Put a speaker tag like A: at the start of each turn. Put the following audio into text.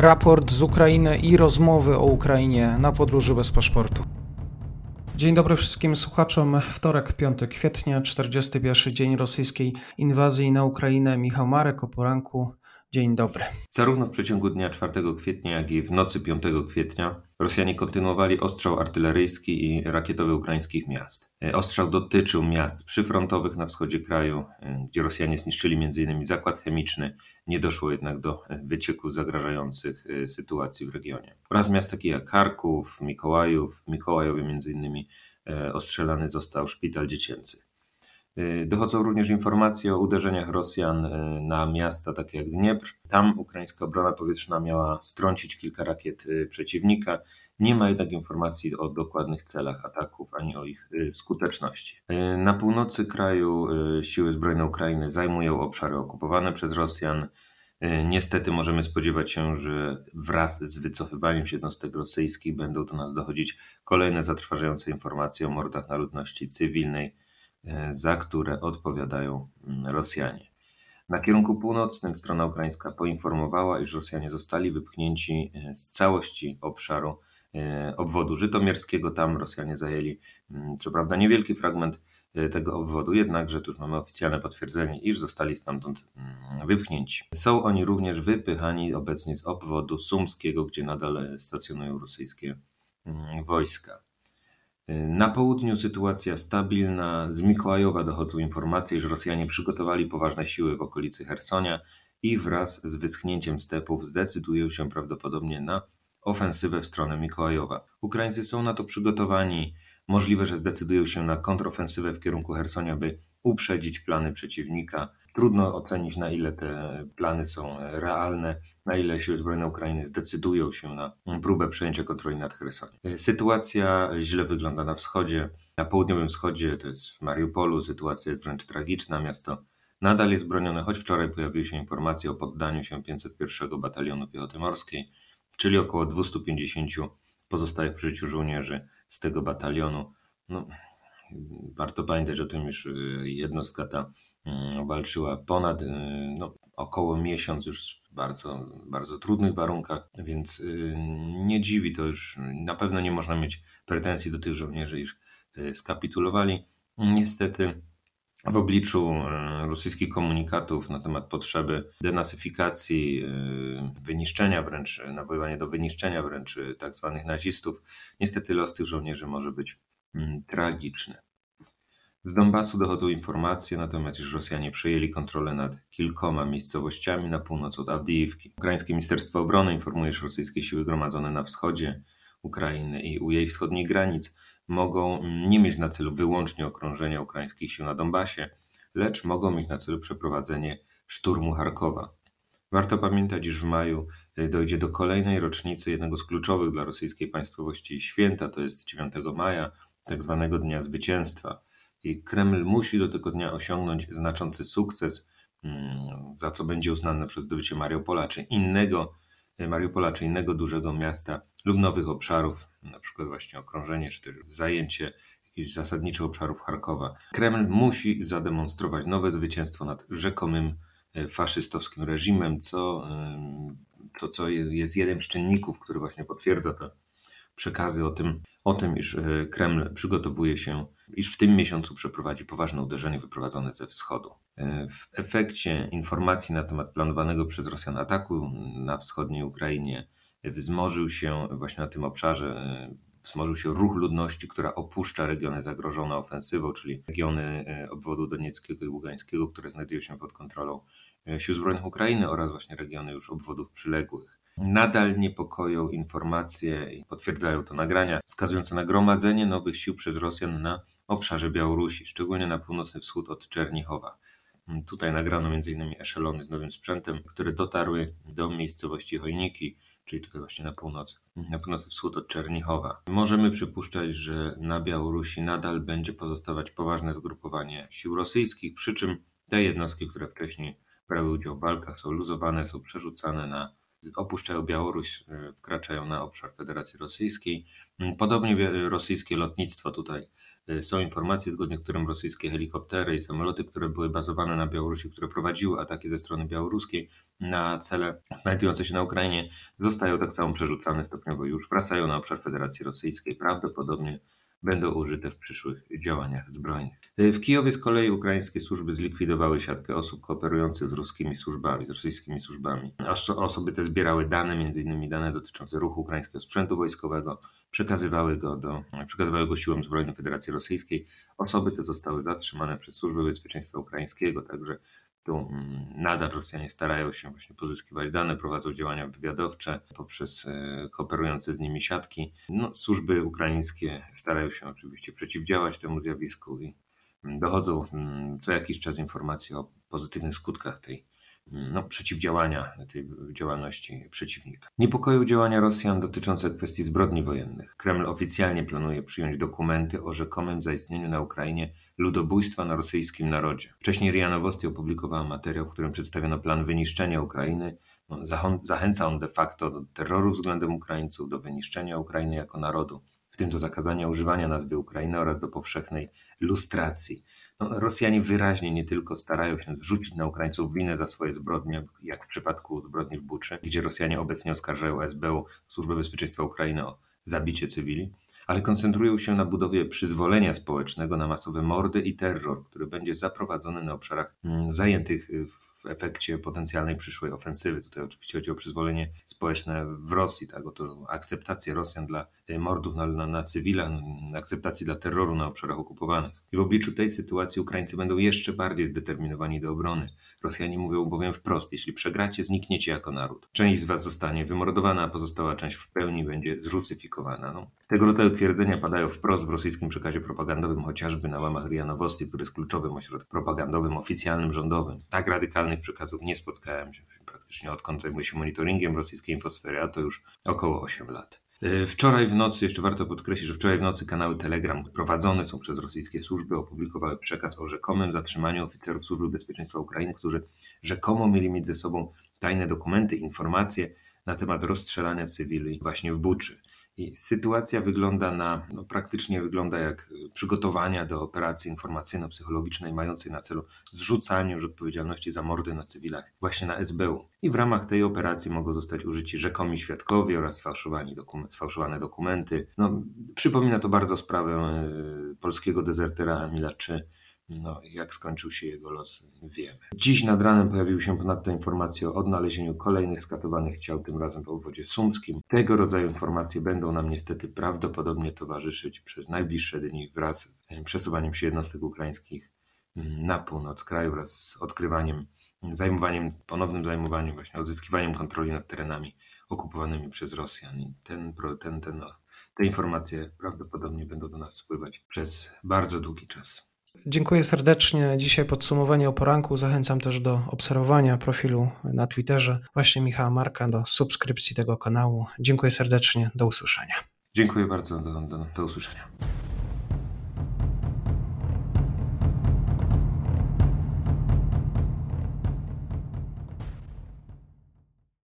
A: raport z Ukrainy i rozmowy o Ukrainie na podróży bez paszportu. Dzień dobry wszystkim słuchaczom. Wtorek, 5 kwietnia, 41 dzień rosyjskiej inwazji na Ukrainę. Michał Marek o poranku. Dzień dobry.
B: Zarówno w przeciągu dnia 4 kwietnia, jak i w nocy 5 kwietnia Rosjanie kontynuowali ostrzał artyleryjski i rakietowy ukraińskich miast. Ostrzał dotyczył miast przyfrontowych na wschodzie kraju, gdzie Rosjanie zniszczyli m.in. zakład chemiczny. Nie doszło jednak do wycieków zagrażających e, sytuacji w regionie. Oraz miast takie jak Charków, Mikołajów. Mikołajowie m.in. E, ostrzelany został szpital dziecięcy. Y, dochodzą również informacje o uderzeniach Rosjan y, na miasta takie jak Dniepr. Tam ukraińska obrona powietrzna miała strącić kilka rakiet y, przeciwnika. Nie ma jednak informacji o dokładnych celach ataków ani o ich skuteczności. Na północy kraju siły zbrojne Ukrainy zajmują obszary okupowane przez Rosjan. Niestety możemy spodziewać się, że wraz z wycofywaniem się jednostek rosyjskich będą do nas dochodzić kolejne zatrważające informacje o mordach na ludności cywilnej za które odpowiadają mm, Rosjanie. Na kierunku północnym strona ukraińska poinformowała, iż Rosjanie zostali wypchnięci e, z całości obszaru e, obwodu żytomierskiego. Tam Rosjanie zajęli, mm, co prawda, niewielki fragment tego obwodu, jednakże tu już mamy oficjalne potwierdzenie, iż zostali stamtąd mm, wypchnięci. Są oni również wypychani obecnie z obwodu sumskiego, gdzie nadal stacjonują rosyjskie wojska. Na południu sytuacja stabilna. Z Mikołajowa dochodzą informacje, że Rosjanie przygotowali poważne siły w okolicy Hersonia i wraz z wyschnięciem stepów zdecydują się prawdopodobnie na ofensywę w stronę Mikołajowa. Ukraińcy są na to przygotowani. Możliwe, że zdecydują się na kontrofensywę w kierunku Hersonia, by uprzedzić plany przeciwnika. Trudno ocenić, na ile te plany są realne, na ile siły zbrojne Ukrainy zdecydują się na próbę przejęcia kontroli nad Chersoniem. Sytuacja źle wygląda na wschodzie. Na południowym wschodzie, to jest w Mariupolu, sytuacja jest wręcz tragiczna. Miasto nadal jest bronione, choć wczoraj pojawiły się informacje o poddaniu się 501 Batalionu Piechoty Morskiej, czyli około 250 pozostałych przy życiu żołnierzy z tego batalionu. No, warto pamiętać o tym, iż y, jednostka ta walczyła ponad y, no, około miesiąc już w bardzo, bardzo trudnych warunkach, więc y, nie dziwi to już. Na pewno nie można mieć pretensji do tych żołnierzy, iż skapitulowali. Niestety w obliczu rosyjskich komunikatów na temat potrzeby denasyfikacji, wyniszczenia wręcz, nawoływania do wyniszczenia wręcz tak zwanych nazistów, niestety los tych żołnierzy może być Mm, tragiczne. Z Donbasu dochodzą informacje natomiast, iż Rosjanie przejęli kontrolę nad kilkoma miejscowościami na północ od Awdijiwki. Ukraińskie Ministerstwo Obrony informuje, że rosyjskie siły gromadzone na wschodzie Ukrainy i u jej wschodnich granic mogą nie mieć na celu wyłącznie okrążenia ukraińskich sił na Donbasie, lecz mogą mieć na celu przeprowadzenie szturmu Charkowa. Warto pamiętać, iż w maju dojdzie do kolejnej rocznicy jednego z kluczowych dla rosyjskiej państwowości święta, to jest 9 maja, tak zwanego Dnia Zwycięstwa. I Kreml musi do tego dnia osiągnąć znaczący sukces, mm, za co będzie uznane przez zdobycie Mariupola czy innego Mariupola czy innego dużego miasta lub nowych obszarów, na przykład właśnie okrążenie czy też zajęcie jakichś zasadniczych obszarów Charkowa. Kreml musi zademonstrować nowe zwycięstwo nad rzekomym e, faszystowskim reżimem, co, to, co jest jednym z czynników, który właśnie potwierdza to przekazy o tym, o tym, iż e, Kreml przygotowuje się, iż w tym miesiącu przeprowadzi poważne uderzenie wyprowadzone ze wschodu. E, w efekcie informacji na temat planowanego przez Rosjan ataku na wschodniej Ukrainie wzmożył się właśnie na tym obszarze, e, wzmożył się ruch ludności, która opuszcza regiony zagrożone ofensywą, czyli regiony obwodu donieckiego i ługańskiego, które znajdują się pod kontrolą Sił Zbrojnych Ukrainy oraz właśnie regiony już obwodów przyległych. Nadal niepokoją informacje i potwierdzają to nagrania wskazujące na gromadzenie nowych sił przez Rosjan na obszarze Białorusi, szczególnie na północny wschód od Czernichowa. Tutaj nagrano m.in. eszelony z nowym sprzętem, które dotarły do miejscowości Chojniki, czyli tutaj właśnie na północ, na północny wschód od Czernichowa. Możemy przypuszczać, że na Białorusi nadal będzie pozostawać poważne zgrupowanie sił rosyjskich, przy czym te jednostki, które wcześniej brały udział w walkach, są luzowane, są przerzucane na opuszczają Białoruś, e, wkraczają na obszar Federacji Rosyjskiej. Mm, podobnie rosyjskie lotnictwo tutaj e, są informacje, zgodnie z którym rosyjskie helikoptery i samoloty, które były bazowane na Białorusi, które prowadziły ataki ze strony białoruskiej na cele znajdujące się na Ukrainie, zostają tak samo przerzucane stopniowo już, wracają na obszar Federacji Rosyjskiej. Prawdopodobnie będą użyte w przyszłych działaniach zbrojnych. W Kijowie z kolei ukraińskie służby zlikwidowały siatkę osób kooperujących z ruskimi służbami, z rosyjskimi służbami. Osoby te zbierały dane, m.in. dane dotyczące ruchu ukraińskiego sprzętu wojskowego, przekazywały go, do, przekazywały go siłom zbrojnym Federacji Rosyjskiej. Osoby te zostały zatrzymane przez Służbę Bezpieczeństwa Ukraińskiego, także tu mm, nadal Rosjanie starają się właśnie pozyskiwać dane, prowadzą działania wywiadowcze poprzez e, kooperujące z nimi siatki. No, służby ukraińskie starają się oczywiście przeciwdziałać temu zjawisku i dochodzą mm, co jakiś czas informacje o pozytywnych skutkach tej no, przeciwdziałania tej działalności przeciwnika. Niepokoją działania Rosjan dotyczące kwestii zbrodni wojennych. Kreml oficjalnie planuje przyjąć dokumenty o rzekomym zaistnieniu na Ukrainie ludobójstwa na rosyjskim narodzie. Wcześniej RIA Nowosti opublikowała materiał, w którym przedstawiono plan wyniszczenia Ukrainy. No, zachęca on de facto do terroru względem Ukraińców, do wyniszczenia Ukrainy jako narodu, tym do zakazania używania nazwy Ukrainy oraz do powszechnej lustracji. No, Rosjanie wyraźnie nie tylko starają się zrzucić na Ukraińców winę za swoje zbrodnie, jak w przypadku zbrodni w Buczy, gdzie Rosjanie obecnie oskarżają SBU, Służbę Bezpieczeństwa Ukrainy, o zabicie cywili, ale koncentrują się na budowie przyzwolenia społecznego na masowe mordy i terror, który będzie zaprowadzony na obszarach mm, zajętych w w efekcie potencjalnej przyszłej ofensywy. Tutaj oczywiście chodzi o przyzwolenie społeczne w Rosji, tak, o to akceptację Rosjan dla e, mordów na, na, na cywila, akceptacji dla terroru na obszarach okupowanych. I w obliczu tej sytuacji Ukraińcy będą jeszcze bardziej zdeterminowani do obrony. Rosjanie mówią bowiem wprost, jeśli przegracie, znikniecie jako naród. Część z was zostanie wymordowana, a pozostała część w pełni będzie zrucyfikowana. No. Tego rodzaju twierdzenia padają wprost w rosyjskim przekazie propagandowym, chociażby na łamach RIA Nowosti, który jest kluczowym ośrodkiem propagandowym, oficjalnym, rządowym. Tak radykalny oficjalnych przekazów nie spotkałem się praktycznie odkąd zajmuję się monitoringiem rosyjskiej infosfery, a to już około 8 lat. E, wczoraj w nocy, jeszcze warto podkreślić, że wczoraj w nocy kanały Telegram prowadzone są przez rosyjskie służby opublikowały przekaz o rzekomym zatrzymaniu oficerów Służby Bezpieczeństwa Ukrainy, którzy rzekomo mieli mieć ze sobą tajne dokumenty, informacje na temat rozstrzelania cywili właśnie w Buczy. I sytuacja wygląda na, no praktycznie wygląda jak przygotowania do operacji informacyjno-psychologicznej mającej na celu zrzucanie już odpowiedzialności za mordy na cywilach właśnie na SBU. I w ramach tej operacji mogą zostać użyci rzekomi świadkowie oraz dokument, sfałszowane dokumenty. No, przypomina to bardzo sprawę e, polskiego dezertera Emila Czy, no, jak skończył się jego los, wiemy. Dziś nad ranem pojawiły się ponadto informacje o odnalezieniu kolejnych skatowanych ciał, tym razem w obwodzie sumskim. Tego rodzaju informacje będą nam niestety prawdopodobnie towarzyszyć przez najbliższe dni wraz z przesuwaniem się jednostek ukraińskich mm, na północ kraju wraz z odkrywaniem, zajmowaniem, ponownym zajmowaniem, właśnie odzyskiwaniem kontroli nad terenami okupowanymi przez Rosjan. I ten, ten, ten, te informacje prawdopodobnie będą do nas spływać przez bardzo długi czas.
A: Dziękuję serdecznie. Dzisiaj podsumowanie o poranku. Zachęcam też do obserwowania profilu na Twitterze właśnie Michała Marka, do subskrypcji tego kanału. Dziękuję serdecznie. Do usłyszenia.
B: Dziękuję bardzo. Do, do, do usłyszenia.